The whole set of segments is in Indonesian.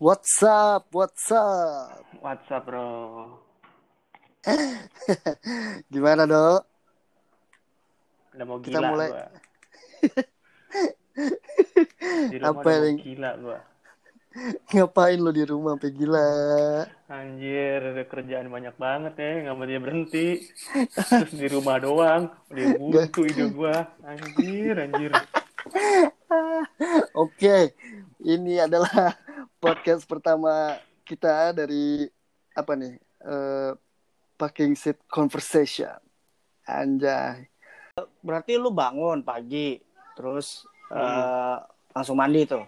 What's up? What's up? WhatsApp bro. Gimana dok? Udah mau Kita gila mulai- gua. Apa yang- gila gua. Ngapain lo di rumah sampai gila? Anjir, ada kerjaan banyak banget ya, nggak mau dia berhenti. Terus di rumah doang, udah buntu ide gua. Anjir, anjir. Oke, ini adalah podcast pertama kita dari apa nih? Eh, Packing Seat Conversation. Anjay. Berarti lu bangun pagi, terus eh, langsung mandi tuh.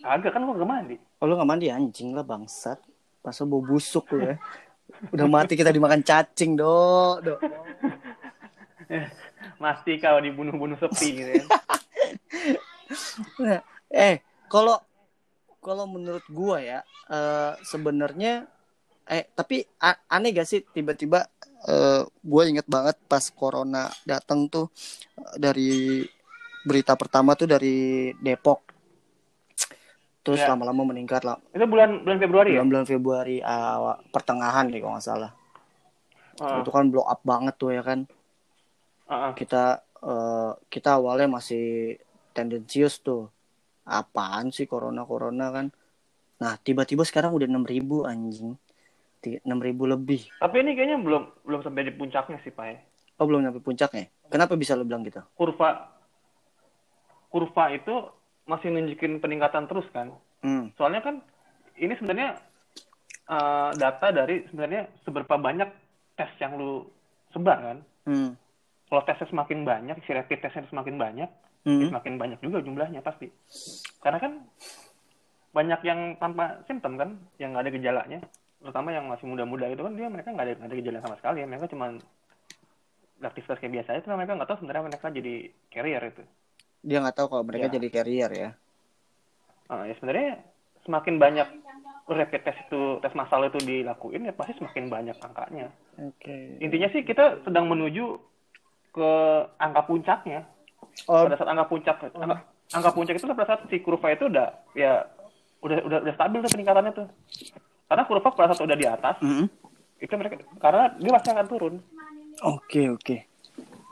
Agak kan gua gak mandi. Oh lu gak mandi anjing lah bangsat. Masa bau busuk lu ya. Udah mati kita dimakan cacing, Dok. Dok. Mesti kalau dibunuh-bunuh sepi gitu ya. Eh, kalau kalau menurut gua ya, eh, sebenarnya eh tapi aneh gak sih tiba-tiba eh, gue inget banget pas corona datang tuh eh, dari berita pertama tuh dari Depok. Terus Ya. lama-lama meningkat lah. Itu bulan bulan Februari ya? Bulan-bulan Februari awal pertengahan nih kalau nggak salah. Heeh. Itu kan blow up banget tuh ya kan. Heeh. kita eh, kita awalnya masih tendensius tuh apaan sih corona corona kan nah tiba-tiba sekarang udah 6000 anjing Ti- 6000 lebih Tapi ini kayaknya belum belum sampai di puncaknya sih, Pak. ya. oh belum nyampe puncaknya kenapa bisa lo bilang gitu Kurva kurva itu masih nunjukin peningkatan terus kan? hmm. Soalnya kan ini sebenarnya eh, data dari sebenarnya seberapa banyak tes yang lu sebar kan. Hmm. Kalau tesnya semakin banyak, si rapid testnya semakin banyak, ya Hmm. semakin banyak juga jumlahnya pasti. Karena kan banyak yang tanpa simptom kan, yang nggak ada gejalanya. Terutama yang masih muda-muda itu kan dia mereka nggak ada, ada gejala sama sekali. ya. Mereka cuma aktivitas kayak biasa aja, mereka nggak tahu sebenarnya mereka jadi carrier itu. dia nggak tahu kalau mereka Ya. jadi carrier ya Ah, ya sebenarnya semakin banyak rapid test itu tes massal itu dilakuin ya pasti semakin banyak angkanya. oke Intinya sih kita sedang menuju ke angka puncaknya. Oh Pada saat angka puncak angka, angka puncak itu pada saat si kurva itu udah ya udah udah udah stabil tuh peningkatannya tuh. Karena kurva pada saat udah di atas hmm. itu mereka karena dia pasti akan turun. Oke oke.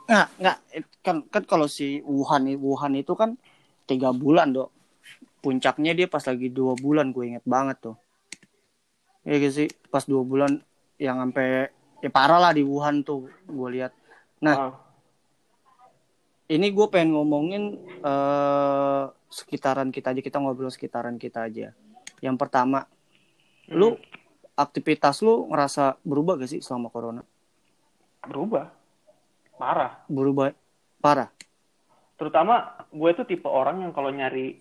Nggak nggak kan kan kalau si Wuhan Wuhan itu kan tiga bulan dok. Puncaknya dia pas lagi dua bulan gue inget banget tuh. Iya gak sih pas dua bulan yang sampai ya parah lah di Wuhan tuh gue lihat. Nah Ah, ini gue pengen ngomongin eh sekitaran kita aja kita ngobrol sekitaran kita aja. Yang pertama, lu aktivitas lu ngerasa berubah gak sih selama corona? berubah. Parah. Berubah parah. terutama gue tuh tipe orang yang kalau nyari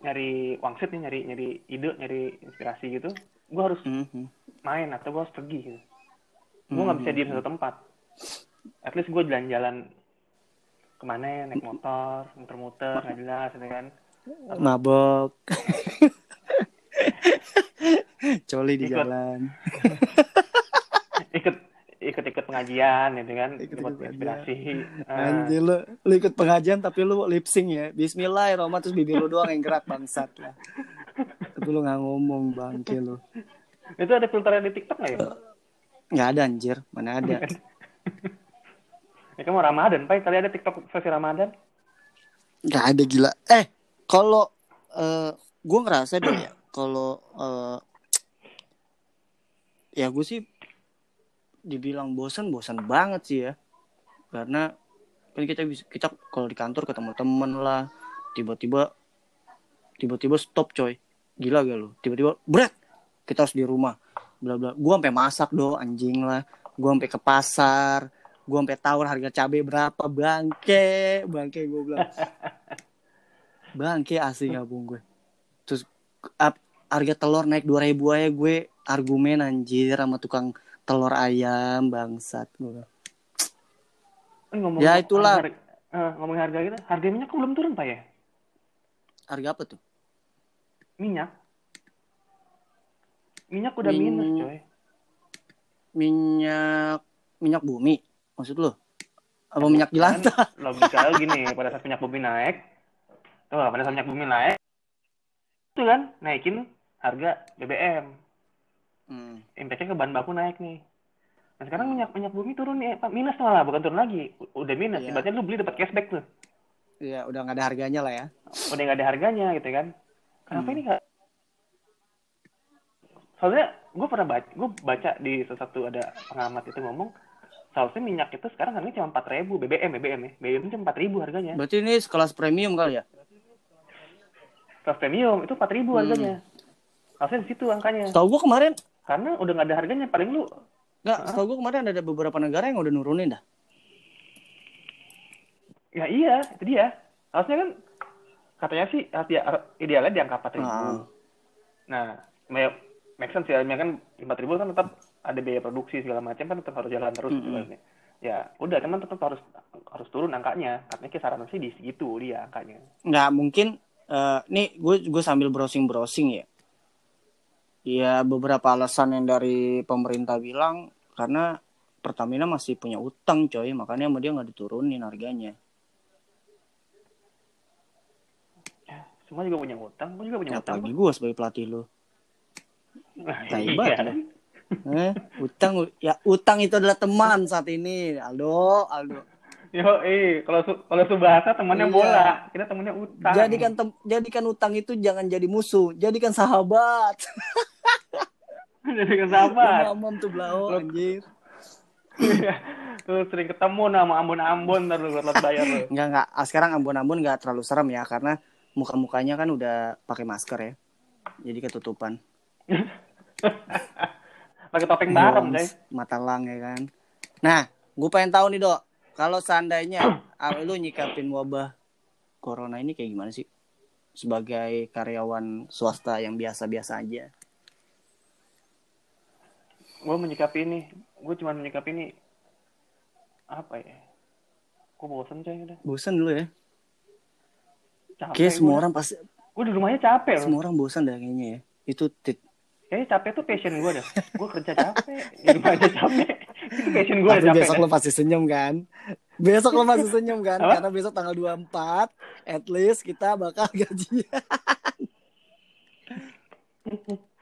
nyari wangsit nih nyari nyari ide nyari inspirasi gitu gue harus Mhm. main atau gue harus pergi gitu gue nggak bisa diem satu tempat at least gue jalan-jalan ke mana ya naik motor muter-muter nggak jelas gitu kan. Mabok. Coli di Ikut. jalan. Ikut ikut ikut pengajian gitu kan Ikut-ikut buat pengajian. inspirasi. Ah, anjir lu lu ikut pengajian tapi lu lip sync ya. Bismillahirrahmanirrahim terus bibir lu doang yang gerak bangsat lah tapi lu nggak ngomong bangke lu. Itu ada filternya di TikTok nggak ya? Nggak ada anjir. Mana ada ya kan mau Ramadan pak. Kali ada TikTok versi Ramadan. Nggak ada gila. Eh kalau eh gue ngerasa deh ya kalau eh, ya gue sih dibilang bosan bosan banget sih ya. Karena kan kita bisa kita kalau di kantor ketemu temen lah tiba-tiba tiba-tiba stop coy. Gila gak lu? Tiba-tiba berat kita harus di rumah. Bla bla. Gue sampai masak do anjing lah. Gue sampai ke pasar gue sampai tahu harga cabai berapa. Bangke bangke gue bilang. Bangke asli gabung gue. Terus ap- harga telur naik dua ribu aja gue argumen anjir sama tukang telur ayam bangsat gue Eh, ngomong Ya, itulah. harga, eh, ngomongin harga gitu harga minyak kok belum turun pak ya? Harga apa tuh? Minyak. Minyak udah Min- minus coy. minyak minyak bumi maksud lo apa Ya, minyak jelantah logika gini pada saat minyak bumi naik tuh pada saat minyak bumi naik itu kan naikin harga BBM Hmm. impactnya ke bahan baku naik nih nah sekarang minyak minyak bumi turun nih Pak. minus malah bukan turun lagi udah minus Iya. ibaratnya lu beli dapat cashback tuh Iya, udah nggak ada harganya lah ya. udah nggak ada harganya gitu kan kenapa Hmm. ini nggak soalnya gue pernah baca gue baca di sesuatu ada pengamat itu ngomong seharusnya minyak itu sekarang harganya cuma empat ribu BBM BBM ya BBM cuma empat ribu harganya Berarti ini sekelas premium kali ya? kelas premium itu empat ribu Hmm. harganya harusnya di situ angkanya Setahu gua kemarin karena udah nggak ada harganya paling lu nggak, setahu gua kemarin ada beberapa negara yang udah nurunin dah. ya iya itu dia harusnya kan katanya sih idealnya di angka empat ribu Ah. nah make sense ya kan empat ribu kan tetap ada biaya produksi segala macam kan tetap harus jalan terus Mm-mm. sebenarnya ya udah cuman tetap harus harus turun angkanya katanya kisaran sih di segitu dia angkanya Nggak mungkin. eh nih gue gue sambil browsing browsing ya. Ya beberapa alasan yang dari pemerintah bilang karena Pertamina masih punya utang coy, makanya sama dia nggak diturunin harganya. ya, semua juga punya utang gue juga punya Ya, utang apalagi gue sebagai pelatih lu. Nah, tai iya. banget. Eh, utang ya utang itu adalah teman saat ini, Aldo, Aldo. yo eh kalau su- kalau subahasa temannya Iya. bola kita temannya utang Jadikan tem- jadikan utang itu jangan jadi musuh, jadikan sahabat. jadikan sahabat Mamam tuh belau Lu- anjir. Tuh sering ketemu nama Ambon-Ambon ntar lu telat bayar lu. Enggak enggak, ah, sekarang Ambon-Ambon enggak terlalu serem ya karena muka-mukanya kan udah pakai masker ya. Jadi ketutupan. Pakai topeng bareng, coy. Boms, Mata lang ya kan. Nah, gue pengen tahu nih, Dok. Kalau seandainya lu nyikapin wabah corona ini kayak gimana sih? Sebagai karyawan swasta yang biasa-biasa aja. Gue menyikapi ini, gue cuma menyikapi ini apa ya? Gue bosen coy udah. Bosan dulu ya. Capek Kayak semua gua. orang pasti Gue di rumahnya capek loh. semua orang bosan dah kayaknya ya. Itu tit Kayaknya capek tuh passion gue dah. Gue kerja capek, di rumah aja capek. Itu passion gue capek. besok lo pasti senyum kan? Besok lo pasti senyum kan? Apa? Karena besok tanggal 24 at least kita bakal gajian.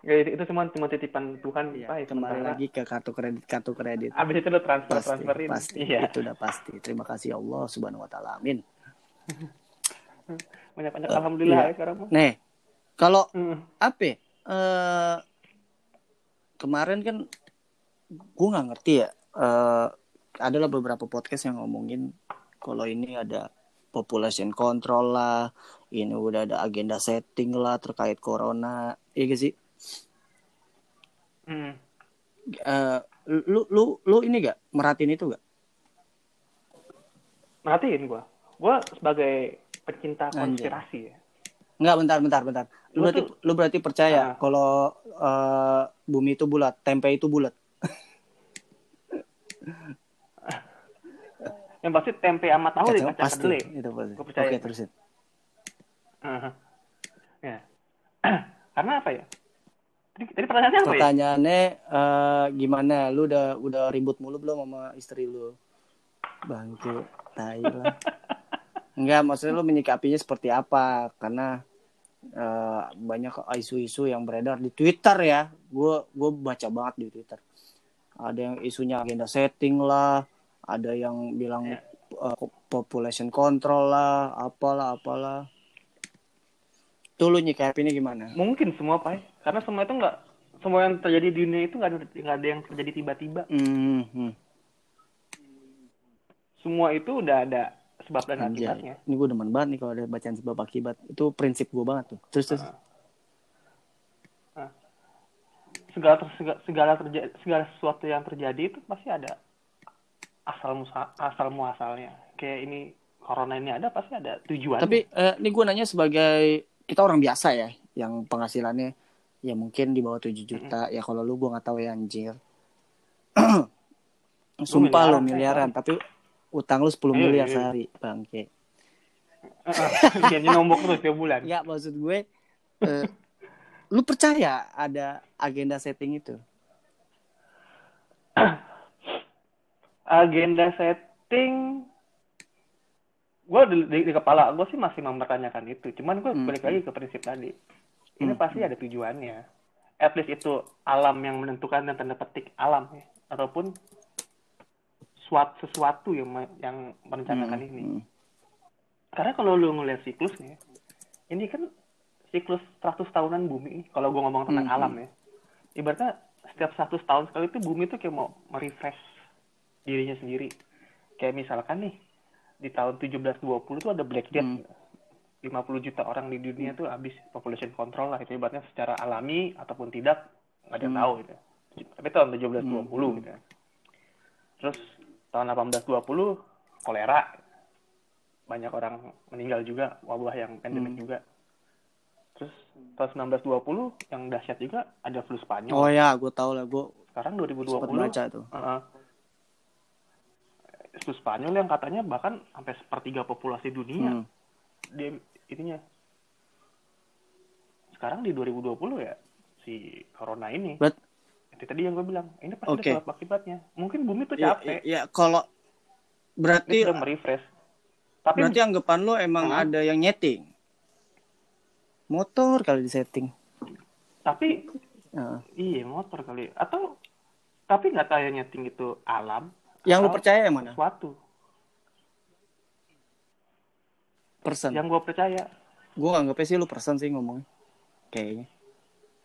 Ya, itu, itu semua cuma titipan Tuhan, Iya, Pak. ya, kembali lagi ke kartu kredit kartu kredit. Abis itu lo transfer Pasti, transferin. pasti. Iya. Itu udah pasti. Terima kasih Allah Subhanahu wa taala. Amin. Banyak-banyak Eh, alhamdulillah iya. ya sekarang. Nih, kalau Hmm. apa ya? Kemarin kan gue nggak ngerti ya eh adalah beberapa podcast yang ngomongin kalau ini ada population control lah ini udah ada agenda setting lah terkait corona iya gak sih Hmm. Eh, lu lu lu ini gak merhatiin itu gak Merhatiin gue. Gue sebagai pecinta Anjay. konspirasi ya. Nggak bentar bentar bentar lu berarti tuh- lu berarti percaya Ah. kalau eh, bumi itu bulat tempe itu bulat Yang pasti tempe sama tahu di kacang pasti kedelai. itu pasti Gua percaya oke itu. terusin Aha. Ya. Karena apa ya? Tadi, tadi pertanyaannya apa ya? Pertanyaannya eh, gimana? Lu udah udah ribut mulu belum sama istri lu? Bangke, tai lah. Enggak, maksudnya lu menyikapinya seperti apa? Karena eh, banyak isu-isu yang beredar di Twitter ya. Gue gue baca banget di Twitter. Ada yang isunya agenda setting lah, ada yang bilang Ya. eh, population control lah, apalah apalah. Tuh lu nyikapinnya gimana? Mungkin semua, Pak. Karena semua itu nggak semua yang terjadi di dunia itu nggak ada ada yang terjadi tiba-tiba. Hmm, hmm. Semua itu udah ada sebab dan Anjay. akibatnya. Ini gue demen banget nih kalau ada bacaan sebab akibat. Itu prinsip gue banget tuh. Terus terus. Segala ter- segala segala, terja- segala sesuatu yang terjadi itu pasti ada asal musa asal muasalnya. Kayak ini corona ini ada pasti ada tujuan. Tapi eh, ini gue nanya sebagai kita orang biasa ya, yang penghasilannya ya mungkin di bawah 7 juta. Ya kalau lu gue nggak tahu ya anjir. Sumpah lo miliaran, miliaran, tapi utang lu 10 Ayo, miliar ayo. sehari, bangke. Dia nombok terus tiap bulan. Enggak maksud gue eh, lu percaya ada agenda setting itu? agenda setting gue di, di, di kepala gue sih masih mempertanyakan itu cuman gue Hmm. balik lagi ke prinsip tadi ini Hmm, pasti ada tujuannya at least itu alam yang menentukan dan tanda petik alam ya ataupun suatu sesuatu yang yang merencanakan Hmm, ini hmm. karena kalau lu ngeliat siklusnya ini kan siklus 100 tahunan bumi kalau gue ngomong tentang Hmm. alam ya ibaratnya setiap 100 tahun sekali itu bumi tuh kayak mau merefresh dirinya sendiri kayak misalkan nih di tahun 1720 tuh ada Black Death Hmm. 50 juta orang di dunia tuh habis population control lah itu ibaratnya secara alami ataupun tidak nggak ada yang Hmm. tahu gitu tapi tahun 1720 Hmm. gitu terus tahun 1820 kolera banyak orang meninggal juga wabah yang endemik Hmm. juga terus tahun 1920 yang dahsyat juga ada flu Spanyol Oh ya, gue tau lah, gue sekarang sempat 2020 baca tuh. Heeh. flu Spanyol yang katanya bahkan sampai sepertiga populasi dunia Hmm. dia ininya sekarang di 2020 ya si corona ini But- itu tadi yang gue bilang ini pasti Oke. ada sebab akibatnya mungkin bumi tuh Ya, capek ya, kalau ini berarti sedang merefresh tapi berarti anggapan lo emang Hmm. ada yang nyeting. Motor kali di setting. tapi Nah, iya motor kali atau tapi nggak tahu yang nyeting itu alam yang lo percaya yang mana? sesuatu Person. yang gue percaya Gue anggapnya sih lo person sih ngomongnya. Kayaknya.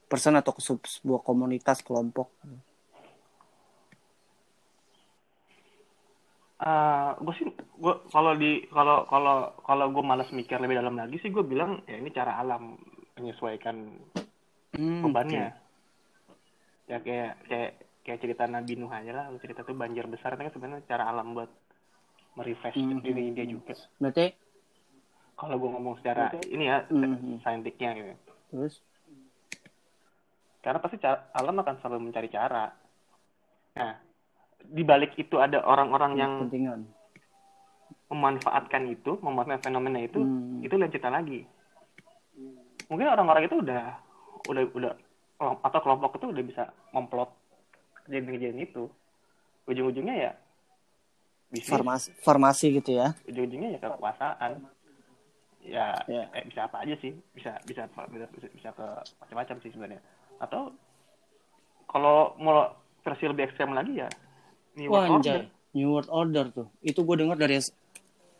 Person atau ke sebuah komunitas kelompok. Eh, gue sih gue kalau di kalau kalau kalau gue malas mikir lebih dalam lagi sih gue bilang ya ini cara alam menyesuaikan Hmm, bebannya ya kayak kayak kayak cerita Nabi Nuh aja lah cerita tuh banjir besar itu kan sebenarnya cara alam buat merefresh Mhm. diri dia juga oke. Berarti kalau gue ngomong secara ini ya Mhm. saintiknya gitu terus karena pasti cara, alam akan selalu mencari cara nah di balik itu ada orang-orang yang kepentingan. memanfaatkan itu memanfaatkan fenomena itu Hmm. itu lain cerita lagi mungkin orang-orang itu udah udah udah atau kelompok itu udah bisa memplot kejadian-kejadian itu ujung-ujungnya ya bisnis Farmasi, farmasi gitu ya. ujung-ujungnya ya kekuasaan ya, Ya. eh, bisa apa aja sih bisa bisa bisa bisa, bisa ke macam-macam sih sebenarnya atau kalau mau versi lebih ekstrem lagi ya New Wah, World Order. New World Order tuh. Itu gue dengar dari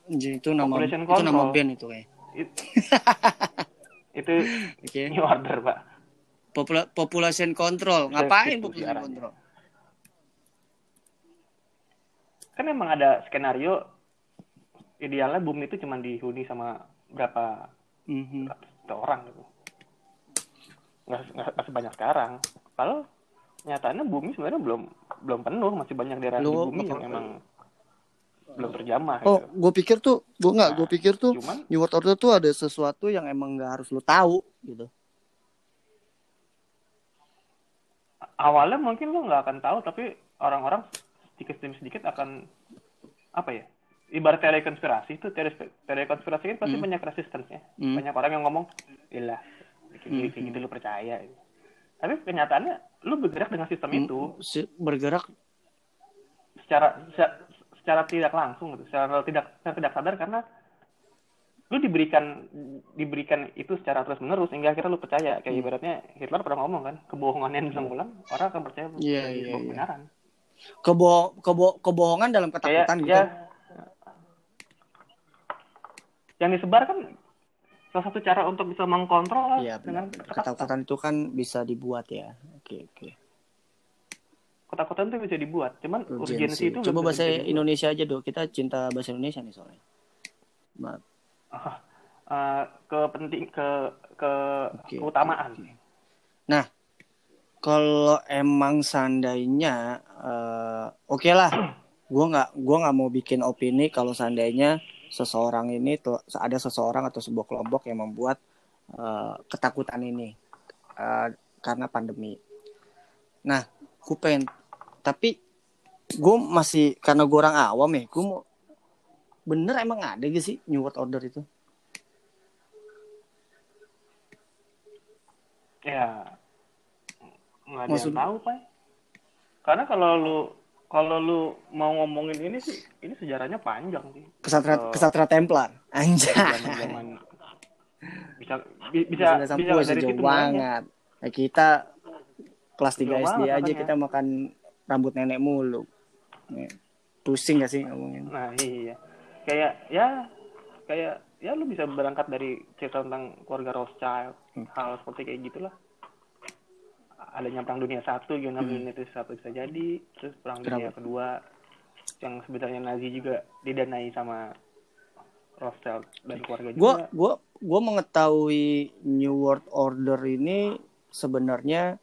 anjay, itu nama Population itu nama control. band itu kayak. It- itu Oke. New Order pak Popula- population control. Ngapain population control? kan memang ada skenario idealnya bumi itu cuma dihuni sama berapa ratus juta orang gitu nggak, sebanyak sekarang kalau nyatanya bumi sebenarnya belum belum penuh masih banyak daerah di Lu- bumi yang emang belum terjamah Oh, gitu. gue pikir tuh, gue nggak, gue Nah, pikir tuh cuman New World Order tuh ada sesuatu yang emang nggak harus lu tahu gitu. awalnya mungkin lo nggak akan tahu tapi orang-orang sedikit demi sedikit akan apa ya ibarat teori konspirasi itu teori teori konspirasi kan pasti Hmm. banyak resistance-nya Hmm. banyak orang yang ngomong ilah kayak Hmm, kayak gitu lu percaya tapi kenyataannya lu bergerak dengan sistem itu. Bergerak. Secara secara, secara tidak langsung gitu secara tidak secara tidak sadar karena lu diberikan diberikan itu secara terus menerus hingga akhirnya lu percaya. Kayak Hmm. ibaratnya Hitler pernah ngomong kan kebohongan yang diulang orang akan percaya Iya, sebagai iya, iya. kebenaran. Kebo kebo kebohongan dalam kayak ketakutan gitu. ya yang disebar kan salah satu cara untuk bisa mengkontrol Iya, dengan ketakutan. Itu kan bisa dibuat ya. Oke, oke. Ketakutan itu bisa dibuat, cuman urgensi Urgensi. itu Coba bahasa. Indonesia aja dong. Kita cinta bahasa Indonesia nih soalnya. Maaf. Ah, eh, ke penting ke ke Oke, keutamaan. oke. Nah, kalau emang seandainya, eh, oke lah, gue nggak gua nggak mau bikin opini kalau seandainya seseorang ini tuh ada seseorang atau sebuah kelompok yang membuat eh, ketakutan ini eh, karena pandemi. Nah, gue pengen, tapi gue masih karena gue orang awam ya, gue mau bener emang ada gak sih New World Order itu? Ya nggak ada Maksud- yang tahu pak. Karena kalau lu kalau lu mau ngomongin ini sih, ini sejarahnya panjang sih. Kesatria Oh. Kesatria Templar, anjay. Zaman-zaman bisa bi- bisa bisa bisa, dari situ banget nah, kita kelas 3 Jauh SD aja makanya. kita makan rambut nenek mulu Nih, pusing gak sih ngomongin Nah iya, kayak ya kayak ya lu bisa berangkat dari cerita tentang keluarga Rothschild, Hmm. hal seperti kayak gitulah. Adanya perang dunia satu, gimana Hmm. itu satu bisa jadi, terus perang Kenapa? dunia kedua yang sebenarnya Nazi juga didanai sama Rothschild dan keluarga gue juga. gue gue mengetahui New World Order ini sebenarnya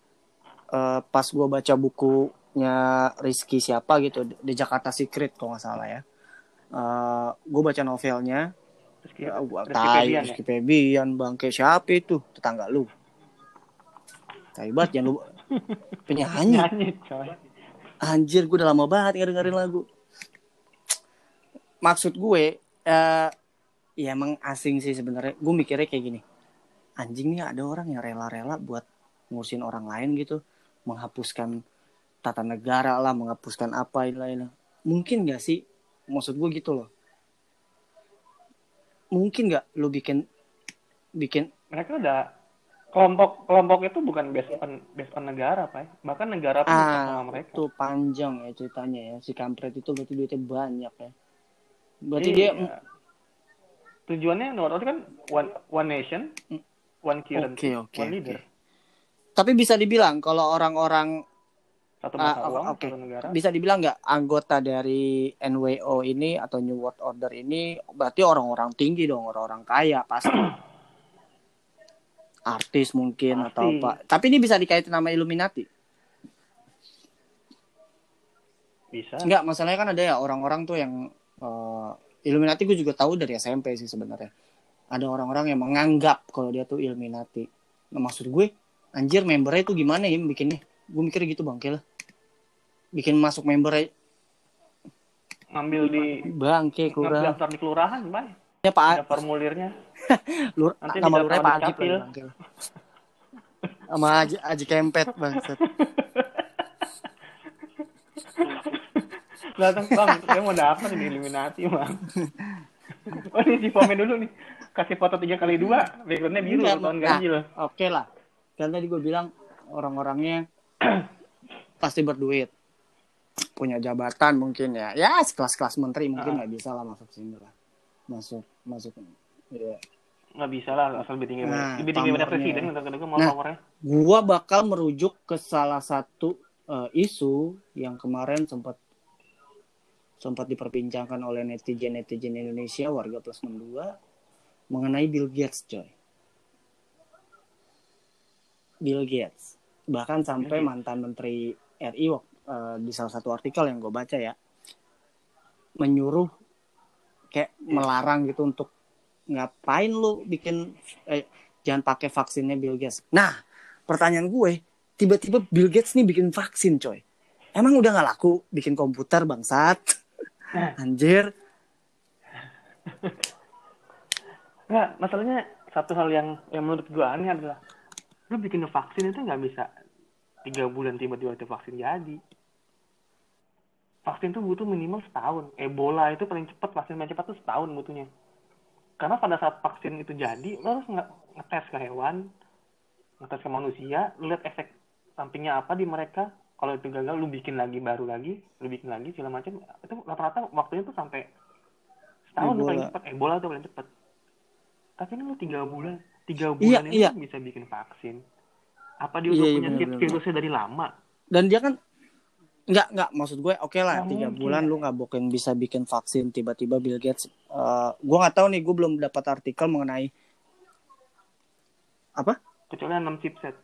eh, pas gue baca bukunya Rizky siapa gitu The Jakarta Secret kalau nggak salah ya Eh gue baca novelnya Terus ya gue Rizky tahu Febian ya? Rizky Febian bangke siapa itu tetangga lu Taibat jangan lu penyanyi coy. Anjir, gue udah lama banget nggak dengerin lagu. Maksud gue, eh ya emang asing sih sebenarnya. Gue mikirnya kayak gini. Anjing nih ada orang yang rela-rela buat ngurusin orang lain gitu. Menghapuskan tata negara lah, menghapuskan apa lain Mungkin gak sih? Maksud gue gitu loh. Mungkin gak lu bikin bikin Mereka udah kelompok kelompok itu bukan based on based on negara, pak. Bahkan negara pun bukan sama ah mereka. itu panjang ya ceritanya ya si kampret itu berarti duitnya banyak ya berarti Iya. dia tujuannya nomor satu kan one one nation, one currency, Oke, oke, one leader. Tapi bisa dibilang kalau orang-orang Satu ah, mata oh, uang, oke. satu negara. bisa dibilang nggak anggota dari NWO ini atau New World Order ini berarti orang-orang tinggi dong, orang-orang kaya pasti. Artis mungkin atau apa. Tapi ini bisa dikaitin nama Illuminati. Bisa. Enggak, masalahnya kan ada ya orang-orang tuh yang eh, Illuminati gue juga tahu dari SMP sih sebenarnya. Ada orang-orang yang menganggap kalau dia tuh Illuminati. Nah, maksud gue, anjir membernya itu gimana ya bikinnya? Gue mikirnya gitu bangke lah. Bikin masuk membernya Ngambil di bangke ngambil kelurahan. daftar di kelurahan, Pak. Ya Pak, Ada formulirnya. lur, Nanti nama di Pak Capil. lah. Sama Aji, Aji Kempet bangsat. Datang, Bang, saya mau daftar di Illuminati, Bang. oh, ini si Pomen dulu nih. Kasih foto tiga kali dua, backgroundnya biru, Enggak, tahun nah, ganjil. Oke lah. Kan tadi gue bilang orang-orangnya pasti berduit. Punya jabatan mungkin ya. Ya sekelas-kelas menteri mungkin Ah. nggak bisa lah masuk sini lah. Masuk masuk. Ya. Nggak bisa lah, asal lebih tinggi. Nah, lebih tinggi daripada pamornya. presiden, kata-kata mau Nah. pamornya. Gua bakal merujuk ke salah satu eh, isu yang kemarin sempat sempat diperbincangkan oleh netizen-netizen Indonesia warga plus 62 mengenai Bill Gates, coy. Bill Gates. Bahkan sampai Gates. mantan menteri RI wak- eh, di salah satu artikel yang gue baca ya menyuruh kayak melarang gitu untuk ngapain lu bikin eh, jangan pakai vaksinnya Bill Gates. Nah, pertanyaan gue, tiba-tiba Bill Gates nih bikin vaksin, coy. Emang udah nggak laku bikin komputer bangsat? Anjir. Nggak, masalahnya satu hal yang yang menurut gua aneh adalah lu bikin vaksin itu nggak bisa tiga bulan tiba-tiba itu vaksin jadi. Vaksin tuh butuh minimal setahun. Ebola itu paling cepat vaksin paling cepat tuh setahun butuhnya. Karena pada saat vaksin itu jadi, lu harus nge- ngetes ke hewan, ngetes ke manusia, lihat efek sampingnya apa di mereka. Kalau itu gagal, lu bikin lagi baru lagi, lu bikin lagi segala macam. Itu rata-rata waktunya tuh sampai setahun tuh paling Ebola. cepat. Ebola tuh paling cepat. Tapi ini lu tiga bulan, tiga Iya, bulan ini iya. lu bisa bikin vaksin. Apa dia Iya, udah iya, punya vi- bener. virusnya dari lama? Dan dia kan nggak nggak. Maksud gue oke lah Nggak tiga mungkin. bulan lu nggak mungkin bisa bikin vaksin tiba-tiba Bill Gates eh, gue nggak tahu nih gue belum dapat artikel mengenai apa? Kecuali enam chipset.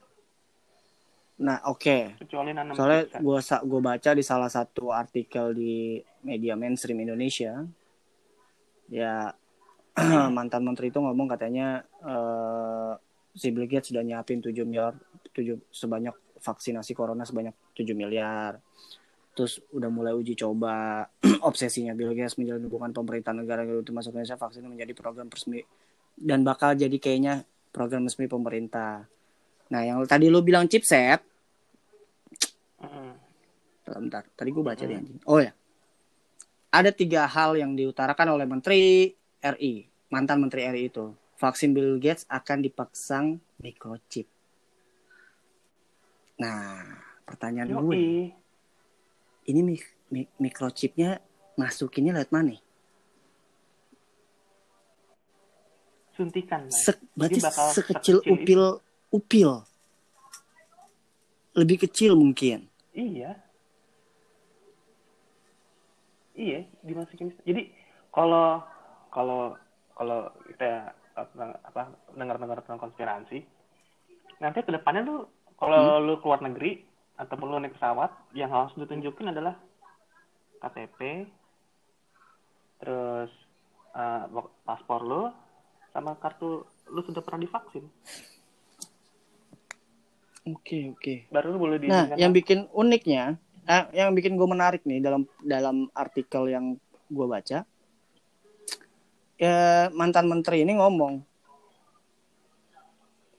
nah oke. Kecuali enam soalnya gue gue baca di salah satu artikel di media mainstream Indonesia. Ya mantan menteri itu ngomong katanya eh, si Bill Gates sudah nyiapin 7 miliar 7 sebanyak vaksinasi corona sebanyak 7 miliar terus udah mulai uji coba obsesinya Bill Gates menjalin hubungan pemerintah negara itu masuk Indonesia vaksin menjadi program resmi dan bakal jadi kayaknya program resmi pemerintah nah yang tadi lu bilang chipset Mm-mm. Bentar, tadi gue baca di anjing. Oh ya. Ada tiga hal yang diutarakan oleh Menteri RI, mantan Menteri RI itu. vaksin Bill Gates akan dipasang microchip. Nah, pertanyaan gue, Yoi. ini mi- mi- microchipnya masukinnya lewat mana? Suntikan. Se- berarti bakal sekecil sekecil upil upil. Lebih kecil mungkin. Iya. Iya, dimasukin. Jadi kalau kalau kalau kita apa, apa dengar-dengar tentang konspirasi, nanti ke depannya tuh kalau lu keluar negeri ataupun lu naik pesawat, yang harus ditunjukin adalah KTP, terus eh, paspor lu, sama kartu lu sudah pernah divaksin. Oke oke. Baru lu boleh Nah, diizinkan yang bikin uniknya, eh, yang bikin gue menarik nih dalam dalam artikel yang gue baca, ya mantan menteri ini ngomong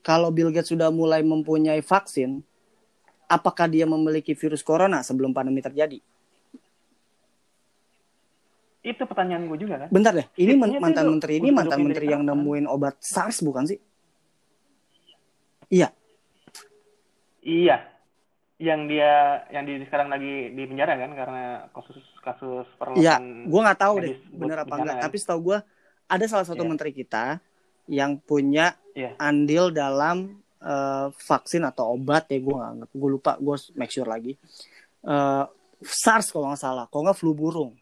kalau Bill Gates sudah mulai mempunyai vaksin, apakah dia memiliki virus corona sebelum pandemi terjadi? itu pertanyaan gue juga kan. Bentar deh, ini men- mantan itu menteri ini mantan menteri yang kapan? nemuin obat SARS bukan sih? Iya, Iya. Yang dia yang di sekarang lagi di penjara kan karena kasus kasus iya. perlukan Gue nggak tahu deh bener apa enggak. kan? Tapi setahu gue ada salah satu Iya. menteri kita yang punya Iya. andil dalam eh, vaksin atau obat ya gue nggak gue lupa gue make sure lagi. Eh, SARS kalau nggak salah kalau nggak flu burung.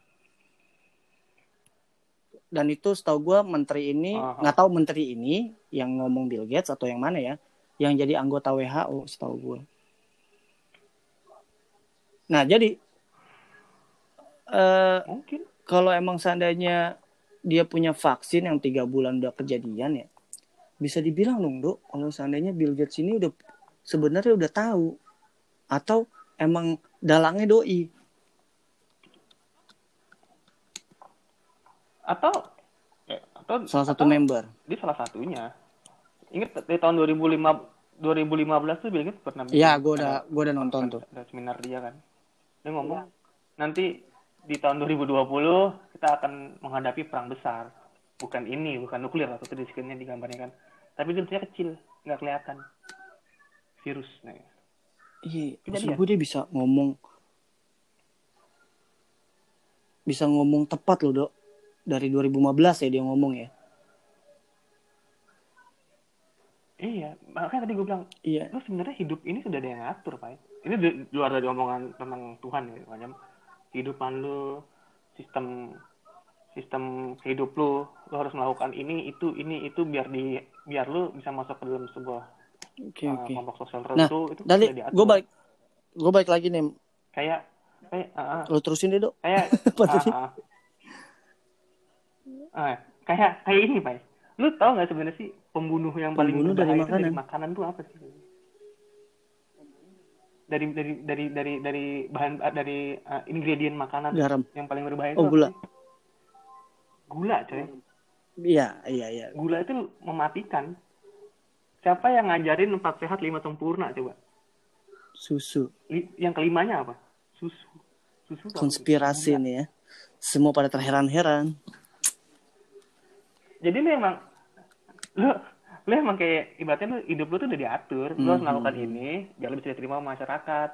Dan itu setahu gue menteri ini nggak tahu menteri ini yang ngomong Bill Gates atau yang mana ya yang jadi anggota WHO setahu gue nah jadi Mungkin. kalau emang seandainya dia punya vaksin yang tiga bulan udah kejadian ya bisa dibilang dong dok kalau seandainya Bill Gates ini udah sebenarnya udah tahu atau emang dalangnya doi Atau ya, atau salah satu atau member dia salah satunya. Ingat dari tahun 2005 2015 tuh Bill Gates pernah Iya, gue udah gue udah nonton tuh. ada seminar dia kan. Dia ngomong nanti di tahun 2020 kita akan menghadapi perang besar. Bukan ini, bukan nuklir atau di screen-nya digambarnya kan. Tapi dia bentuknya kecil, nggak kelihatan. Virus. Nah, Iya, maksud Kejadian. gue dia bisa ngomong bisa ngomong tepat loh dok dari 2015 ya dia ngomong ya. Iya, makanya tadi gue bilang, Iya. lu sebenarnya hidup ini sudah ada yang ngatur, Pak. Ini di luar dari omongan tentang Tuhan ya, macam kehidupan lu, sistem sistem hidup lu, lu harus melakukan ini, itu, ini, itu biar di biar lu bisa masuk ke dalam sebuah Oke uh, oke. kelompok sosial Nah, tertentu itu Dari gue balik gue balik lagi nih. kayak kayak ah, ah, Lo terusin deh dok. kayak ah, tadi? ah. Ah, kayak kayak ini, Pak. Lu tau nggak sebenarnya sih pembunuh yang paling Pembunuh dari berbahaya itu dari makanan. makanan tuh apa sih? Dari dari dari dari dari bahan ah, dari uh, ingredient makanan Garam. yang paling berbahaya Oh, itu gula. sih? Gula, coy. Iya iya iya. Gula itu mematikan. Siapa yang ngajarin empat sehat lima sempurna coba? Susu. Yang kelimanya apa? Susu. Susu apa? Konspirasi nih ya. Semua pada terheran-heran. jadi lu emang lu lu emang kayak ibaratnya lu hidup lu tuh udah diatur lu harus Mhm. melakukan ini biar lu bisa diterima masyarakat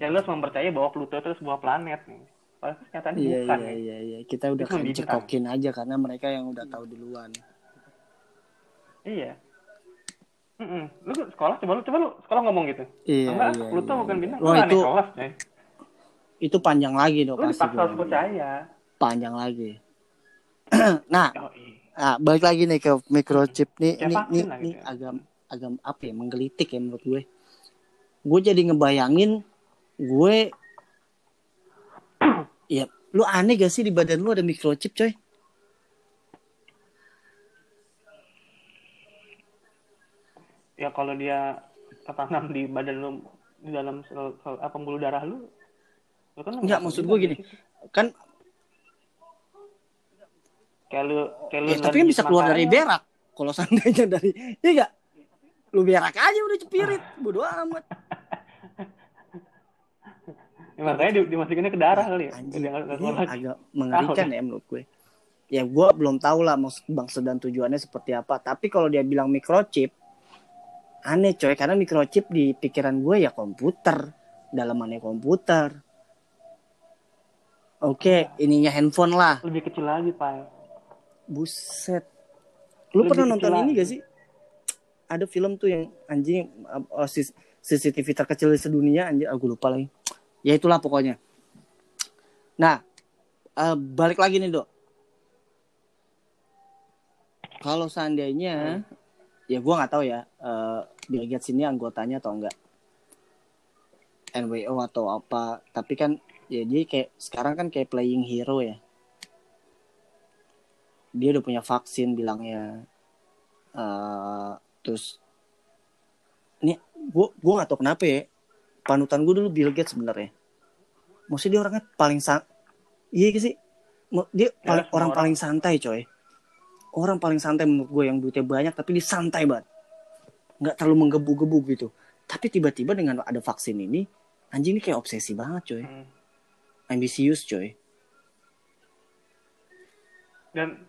ya lu harus mempercayai bahwa Pluto itu sebuah planet nih padahal kenyataannya Iya bukan iya ya. iya iya. Kita udah bintang. cekokin aja karena mereka yang udah tahu duluan. iya Mm-mm. lu sekolah coba lu coba lu sekolah ngomong gitu Iya enggak iya. Pluto iya, bukan iya. bintang Wah lu itu kelas coy itu panjang lagi dong lu pasti. dipaksa harus percaya Panjang lagi. nah, oh, iya. Nah, balik lagi nih ke microchip nih, ini, ini, ini gitu ya. agak agak apa ya, menggelitik ya menurut gue. Gue jadi ngebayangin gue ya lu aneh gak sih di badan lu ada microchip coy? ya kalau dia tertanam di badan lu di dalam sel, sel, apa pembuluh darah lu lu kan Enggak, maksud gue gini. Kan kayak lu kayak lu ya, tapi kan bisa keluar dari berak. Kalau seandainya dari iya gak? Lu berak aja udah cepirit, bodo amat. Ya, makanya di, dimasukinnya ke darah kali ya. Anjing, ini lagi. agak mengerikan ya menurut gue. ya gue belum tahu lah maksud maksud dan tujuannya seperti apa. Tapi kalau dia bilang microchip aneh coy. Karena microchip di pikiran gue ya komputer. Dalamannya komputer. Oke ininya handphone lah. Lebih kecil lagi pak. Buset. Lu Lebih pernah nonton ini lagi. gak sih? Ada film tuh yang anjing sis- CCTV terkecil di sedunia anjing. Aku lupa lagi ya itulah pokoknya. Nah eh, balik lagi nih dok. Kalau seandainya ya gua nggak tahu ya eh, Bill Gates ini anggotanya atau enggak. NWO atau apa. Tapi kan ya dia kayak sekarang kan kayak playing hero ya. Dia udah punya vaksin bilangnya. Eh, terus ini gua gua nggak tahu kenapa ya panutan gue dulu Bill Gates sebenarnya. Maksudnya dia orangnya paling sa iya gak sih? Dia paling- semua orang, orang. paling santai coy. Orang paling santai menurut gue yang duitnya banyak tapi dia santai banget. Nggak terlalu menggebu-gebu gitu. Tapi tiba-tiba dengan ada vaksin ini anjing ini kayak obsesi banget coy. Hmm. ambisius coy. Dan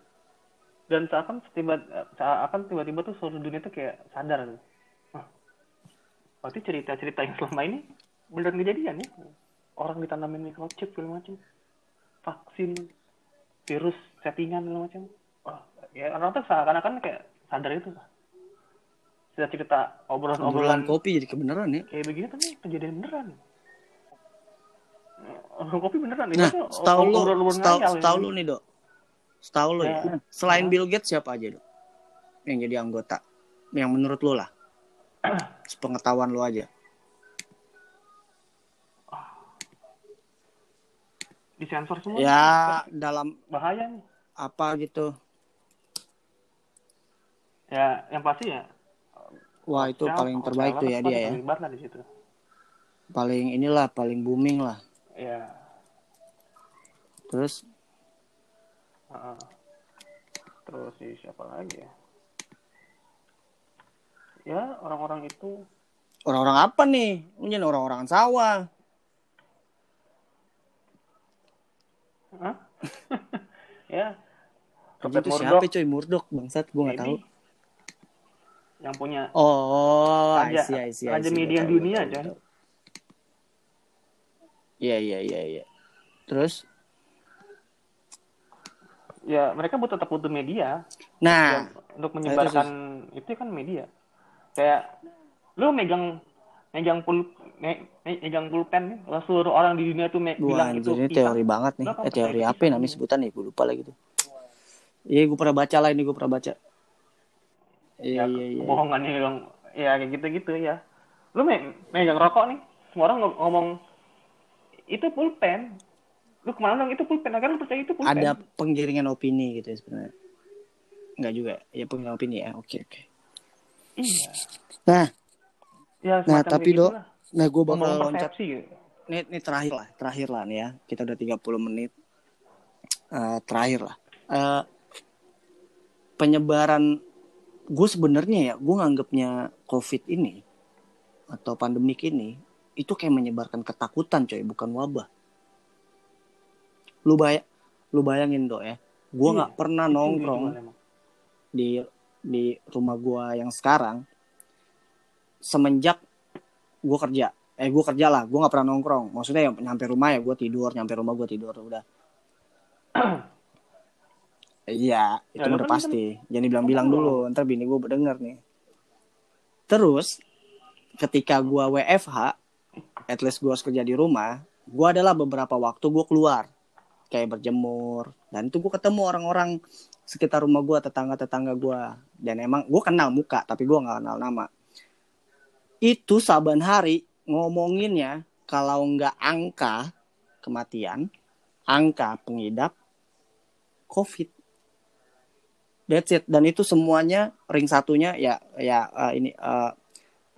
dan seakan tiba seakan tiba-tiba tuh seluruh dunia tuh kayak sadar berarti cerita-cerita yang selama ini beneran kejadian ya? Orang ditanamin microchip segala macam. Vaksin virus settingan segala macam. Wah ya orang tuh seakan-akan kayak sadar itu cerita-cerita obrolan obrolan-obrolan kopi jadi kebenaran ya? Kayak begini tapi kejadian beneran. Obrolan kopi beneran nah Itu setahu obrolan-obrolan setahu, ngayal setahu lu nih dok. Setahu lu ya, Ya. selain Hah? Bill Gates siapa aja dok? Yang jadi anggota. Yang menurut lu lah sepengetahuan lu aja. Disensor semua. Ya dalam bahaya nih. apa gitu. Ya yang pasti ya wah itu Hotel, paling terbaik tuh ya dia ya. lah di situ. Paling inilah paling booming lah. Ya. Terus? Heeh. terus si siapa lagi ya ya orang-orang itu. Orang-orang apa nih? Mungkin orang-orang sawah. Hah? ya. Rupert itu Murdoch siapa coy? Murdoch bangsat gue nggak tahu. Yang punya oh I Raja- see, I see, I Raja see. Gua media tahu, dunia, tahu. iya iya iya iya. Terus? Ya mereka butuh tetap butuh media. Nah. Yang untuk menyebarkan itu kan media kayak lu megang megang pul me- me- megang pulpen nih kalau seluruh orang di dunia tuh me- Wah, bilang itu ini pisang. teori banget nih. Eh, teori apa pisang namanya ini? sebutan nih? Gue lupa lagi tuh. Iya, gue pernah baca lah ini, gue pernah baca. Iya, ya iya, iya. kebohongannya dong ya kayak gitu gitu ya lu me- megang rokok nih semua orang ng- ngomong itu pulpen lu ke mana dong itu pulpen akhirnya lu percaya itu pulpen Ada penggiringan opini gitu ya sebenarnya. Enggak juga. Ya penggiringan opini ya. Oke, oke. iya Nah, ya nah tapi dok, nah gue bakal Ngomong loncat. persepsi gitu. Ini, ini terakhir lah, terakhir lah nih ya. Kita udah 30 menit. Eh, terakhir lah. Eh, penyebaran gue sebenarnya ya, gue nganggapnya COVID ini atau pandemik ini itu kayak menyebarkan ketakutan coy, bukan wabah. Lu bay lu bayangin dok ya, gue Iya, nggak pernah nongkrong di di rumah gue yang sekarang semenjak gue kerja. Eh gue kerja lah gue nggak pernah nongkrong. Maksudnya ya nyampe rumah ya gue tidur nyampe rumah gue tidur udah. Iya itu Ya, lu udah kan pasti. jangan dibilang-bilang Lu- dulu ntar bini gue denger nih. Terus ketika gue WFH at least gue harus kerja di rumah gue adalah beberapa waktu gue keluar. Kayak berjemur dan itu gue ketemu orang-orang sekitar rumah gue tetangga-tetangga gue dan emang gue kenal muka tapi gue nggak kenal nama. Itu saban hari ngomonginnya kalau nggak angka kematian angka pengidap covid. That's it. Dan itu semuanya ring satunya ya ya eh, ini eh,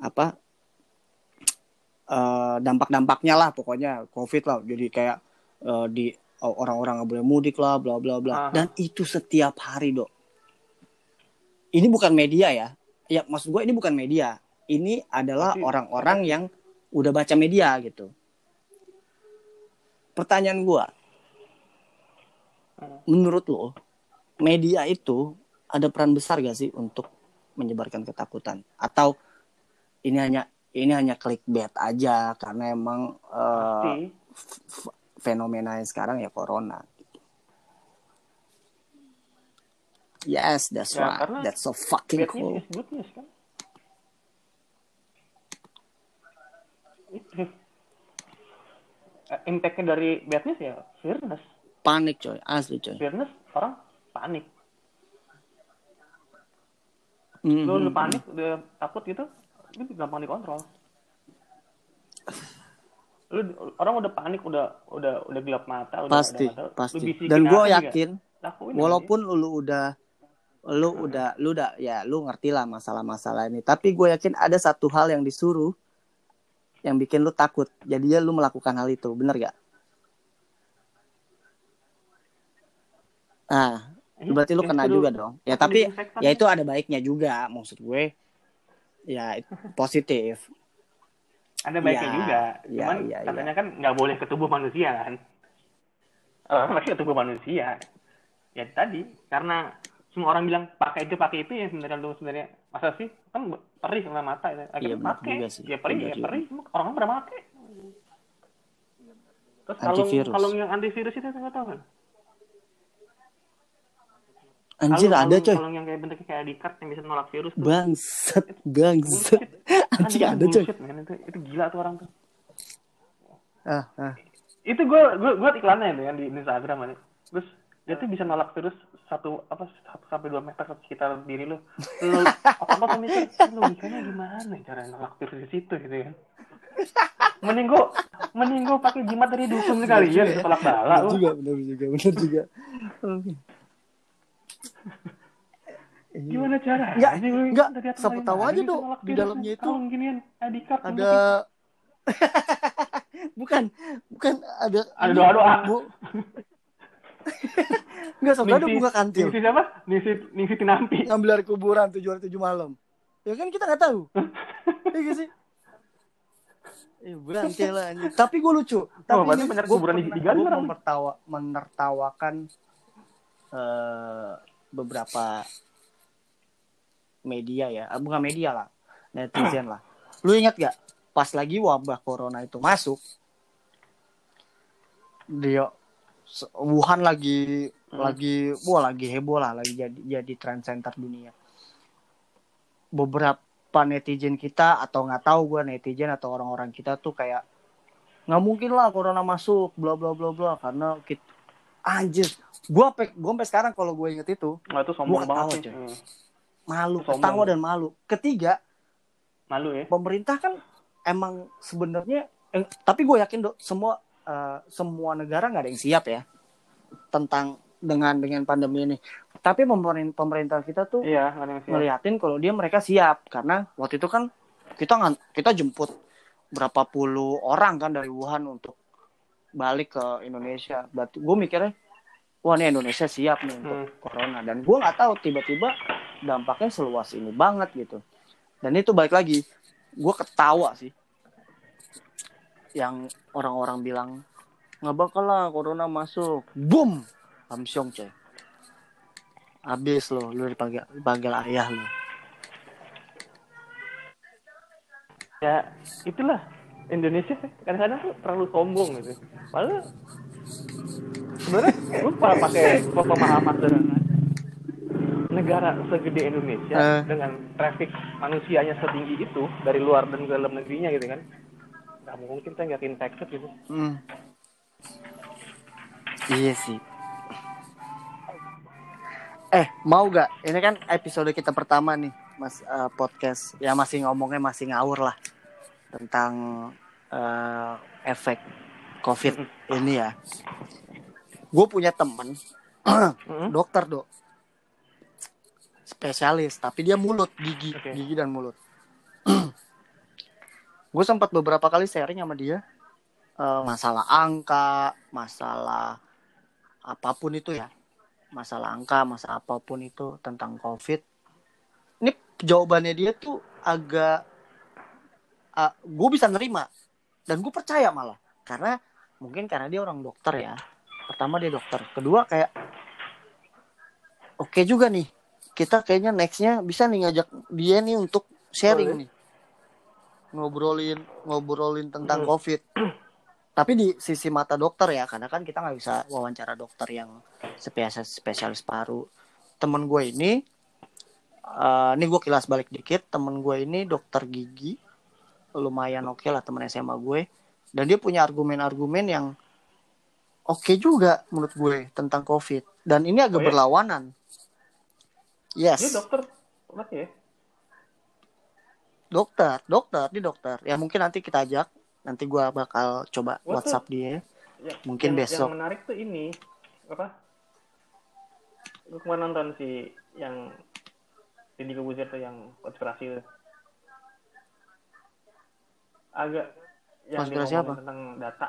apa eh, dampak-dampaknya lah pokoknya covid lah. Jadi kayak eh, di orang-orang nggak boleh mudik lah bla bla bla. Dan itu setiap hari dok. Ini bukan media ya. Ya maksud gue ini bukan media. Ini adalah orang-orang yang udah baca media gitu. Pertanyaan gue menurut lo media itu ada peran besar gak sih untuk menyebarkan ketakutan? Atau ini hanya ini hanya clickbait aja karena emang uh, fenomena yang sekarang ya corona. Yes, that's Ya, right. That's so fucking cool. good news kan. Itu. Impactnya dari bad news ya fearness. Panik coy, asli coy. Fearness orang panik. Mhm. Lu udah panik, udah takut gitu, itu gampang dikontrol. Lu orang udah panik, udah udah udah gelap mata, udah Pasti, lu pasti. Dan gue yakin lakuin walaupun lu udah lu udah lu udah ya lu ngerti lah masalah-masalah ini. Tapi gue yakin ada satu hal yang disuruh yang bikin lu takut. Jadinya lu melakukan hal itu bener gak nah aja. berarti lu kena juga dong. Ya tapi ya itu ada baiknya juga maksud gue. Ya it- positif ada baiknya Ya, juga. ya, Cuman ya, ya. katanya kan nggak boleh ke tubuh manusia kan. Eh, masih ke tubuh manusia. Ya tadi karena semua orang bilang pakai itu pakai itu ya sebenarnya lu sebenarnya masa sih kan perih sama mata ya. Iya, pakai. Ya perih ya perih semua orang pada pakai. Terus kalau kalau yang antivirus itu nggak tahu kan? Anjir Kalau- ada coy Kalau yang kayak bentuknya kayak di card yang bisa nolak virus tuh. bangsat bangsat Bullshit. anjing Kan ada itu coy bullshit, man. Itu, itu gila tuh orang tuh. ah, ah. itu gue gue gue iklannya itu kan di Instagram kan terus dia tuh bisa nolak virus satu apa satu sampai dua meter ke sekitar diri lu lu apa apa mikir lu mikirnya gimana cara nolak virus di situ gitu kan mending gue mending gue pakai jimat dari dukun sekali ya tolak bala Bener juga bener juga bener juga. Gimana cara Enggak, enggak. Siapa tahu aja, Dok, di dalamnya itu ginian ada bukan bukan ada Ada doa-doa. Bu... Enggak sampai ada buka kantil Nisi siapa? Nisi Nisi Tinampi. ngambil dari kuburan tujuh hari tujuh malam ya kan kita nggak tahu Iya gak sih Eh, berhenti lah anjing. Tapi gue lucu. Tapi Oh, ini di- pernah- orang. menertawa, menertawakan eh, beberapa media ya, Ah, bukan media lah, netizen lah. Lu ingat gak? Pas lagi wabah corona itu masuk, dia Wuhan lagi Hmm. lagi wah lagi heboh lah, lagi jadi jadi trend center dunia. Beberapa netizen kita atau nggak tahu gue netizen atau orang-orang kita tuh kayak nggak mungkin lah corona masuk bla bla bla bla karena kita anjir gue pe gue sampai sekarang kalau gue inget itu Nah, itu sombong Gua ketawa, banget coy. Hmm. malu ketawa dan malu ketiga Malu ya. pemerintah kan emang sebenarnya eh, tapi gue yakin dok semua eh, semua negara nggak ada yang siap ya tentang dengan dengan pandemi ini tapi pemerintah pemerintah kita tuh Iya, ngeliatin kalau dia mereka siap karena waktu itu kan kita ngan- kita jemput berapa puluh orang kan dari Wuhan untuk balik ke Indonesia. Berarti gue mikirnya wah nih Indonesia siap nih untuk Hmm. corona dan gue nggak tahu tiba-tiba dampaknya seluas ini banget gitu. Dan itu balik lagi gue ketawa sih yang orang-orang bilang nggak bakal lah corona masuk. Boom, Lamsyong coy. Habis lo, lu dipanggil, dipanggil ayah lo. Ya, itulah Indonesia kadang-kadang tuh terlalu sombong gitu. Padahal sebenarnya lu malah pakai pemahaman sederhana. Negara segede Indonesia Eh. dengan traffic manusianya setinggi itu dari luar dan dalam negerinya gitu kan. Nggak mungkin kita nggak infected gitu. Hmm. Iya sih. Eh, mau gak? Ini kan episode kita pertama nih, Mas eh, podcast. Ya masih ngomongnya masih ngawur lah tentang eh, efek COVID ini ya. Gue punya temen, Mm-mm. dokter dok, spesialis, tapi dia mulut, gigi, Oke. gigi dan mulut. gue sempat beberapa kali sharing sama dia eh, masalah angka, masalah apa pun itu ya, masalah angka, masalah apa pun itu tentang COVID. Ini jawabannya dia tuh agak, gue bisa nerima dan gue percaya malah karena mungkin karena dia orang dokter ya. Pertama dia dokter, kedua kayak oke juga nih. Kita kayaknya nextnya bisa nih ngajak dia nih untuk sharing Boleh. nih. Ngobrolin ngobrolin tentang Hmm. COVID. Tapi di sisi mata dokter ya, karena kan kita nggak bisa wawancara dokter yang spesialis spesialis paru. Temen gue ini, eh ini gue kilas balik dikit. Temen gue ini dokter gigi, lumayan oke lah temen SMA gue. Dan dia punya argumen-argumen yang oke juga menurut gue tentang COVID. Dan ini agak Oh, ya? berlawanan. Yes, Dia dokter berarti ya? dokter, dokter, di dokter. Ya mungkin nanti kita ajak. Nanti gue bakal coba tuh- WhatsApp dia. Ya, Mungkin yang, besok. Yang menarik tuh ini apa? Gue kemarin nonton si yang Deddy Kobuzer tuh yang konspirasi tuh. Agak yang Konspirasi apa? tentang data.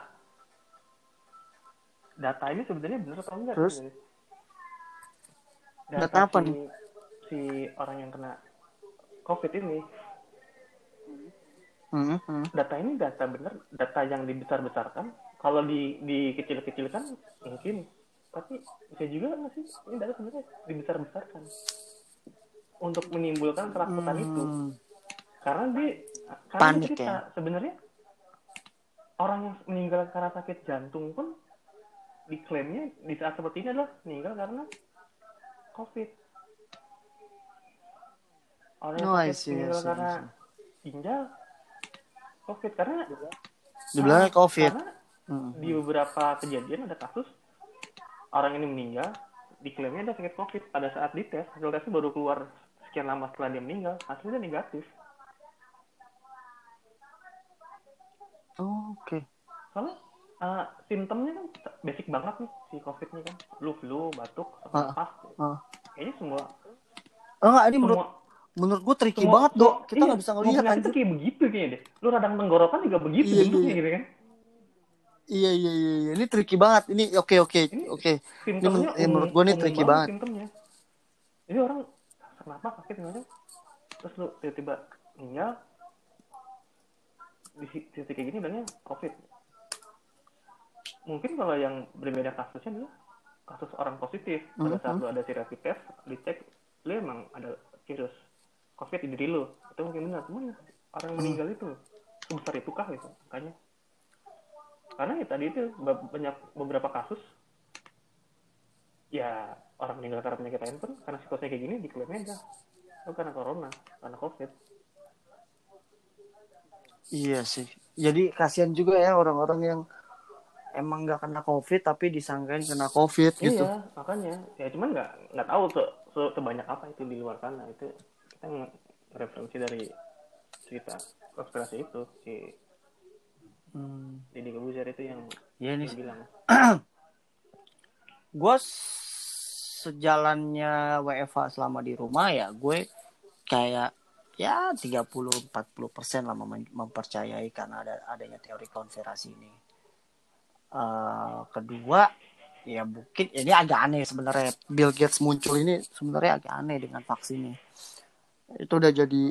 Data ini sebenarnya benar atau enggak? Terus? sebenarnya? Data apa si, nih? Si orang yang kena COVID ini, Hmm, hmm. data ini data benar, data yang dibesar-besarkan. Kalau di dikecil-kecilkan mungkin, tapi bisa juga nggak sih ini data sebenarnya dibesar-besarkan untuk menimbulkan ketakutan itu. Hmm. Karena dia karena Panik cerita, ya? sebenarnya orang yang meninggal karena sakit jantung pun diklaimnya di saat seperti ini adalah meninggal karena COVID. Orang yang Oh, see, I meninggal see, karena ginjal COVID karena Dibilangnya COVID. karena Hmm. di beberapa kejadian ada kasus orang ini meninggal diklaimnya ada sakit covid pada saat dites hasil tesnya baru keluar sekian lama setelah dia meninggal hasilnya negatif Oh, Oke. soalnya eh, simptomnya kan basic banget nih si covid nih kan flu flu batuk sesak Ah, napas ah. kayaknya semua Oh, enggak, ini menurut semua menurut gue tricky semua- banget, Dok. Kita iya, nggak bisa semua ngelihat anjir. kayak begitu kayaknya deh lu radang tenggorokan juga begitu Iya, bentuknya iya. gitu kan Iya, iya, iya, iya. Ini tricky banget. Ini oke, oke, Ini- oke. simptomnya ya, menurut umum- gua nih umum tricky banget. simptomnya jadi orang kenapa sakit misalnya terus lu tiba-tiba meninggal di si- titik kayak gini bilangnya covid mungkin kalau yang berbeda kasusnya adalah kasus orang positif. Pada saat Mhm. lu ada si rapid test dicek lu emang ada virus covid di diri lu. Itu mungkin benar cuman orang yang meninggal itu sebesar itukah gitu makanya. Karena ya tadi itu ba- banyak beberapa kasus ya orang meninggal karena penyakit lain pun karena psikosnya kayak gini diklaimnya aja. Itu karena corona karena covid. Iya sih. Jadi kasihan juga ya orang-orang yang emang nggak kena COVID tapi disangkain kena COVID gitu. iya makanya ya cuman nggak nggak tahu se, se- sebanyak apa itu di luar sana itu kita referensi dari cerita konspirasi itu si Hmm. Deddy Kebuzer itu yang Ya ini bilang gue sejalannya WFA selama di rumah ya gue kayak ya 30-40 persen lah mem- mempercayai karena ada adanya teori konspirasi ini. Eh, kedua ya mungkin ini agak aneh sebenarnya Bill Gates muncul ini sebenarnya agak aneh dengan vaksinnya. Itu udah jadi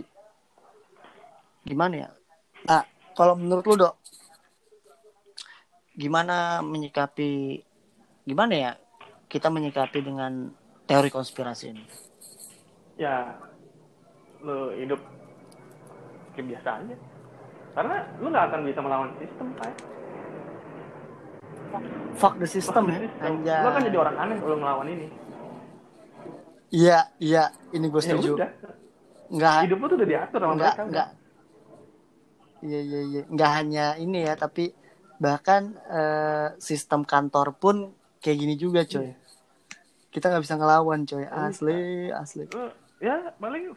gimana ya? Ah, kalau menurut lu dok, gimana menyikapi gimana ya kita menyikapi dengan teori konspirasi ini? ya lu hidup kayak biasa karena lu nggak akan bisa melawan sistem pak Fuck the system ya. Anjay. lu akan jadi orang aneh kalau melawan ini Iya, iya, ini gue ya setuju. udah Enggak, hidup lu tuh udah diatur sama enggak, mereka enggak. Iya, iya, iya. Enggak hanya ini ya, tapi bahkan eh, sistem kantor pun kayak gini juga, coy. Iya. Kita nggak bisa ngelawan, coy. Nggak bisa. Asli, asli. Lu, ya paling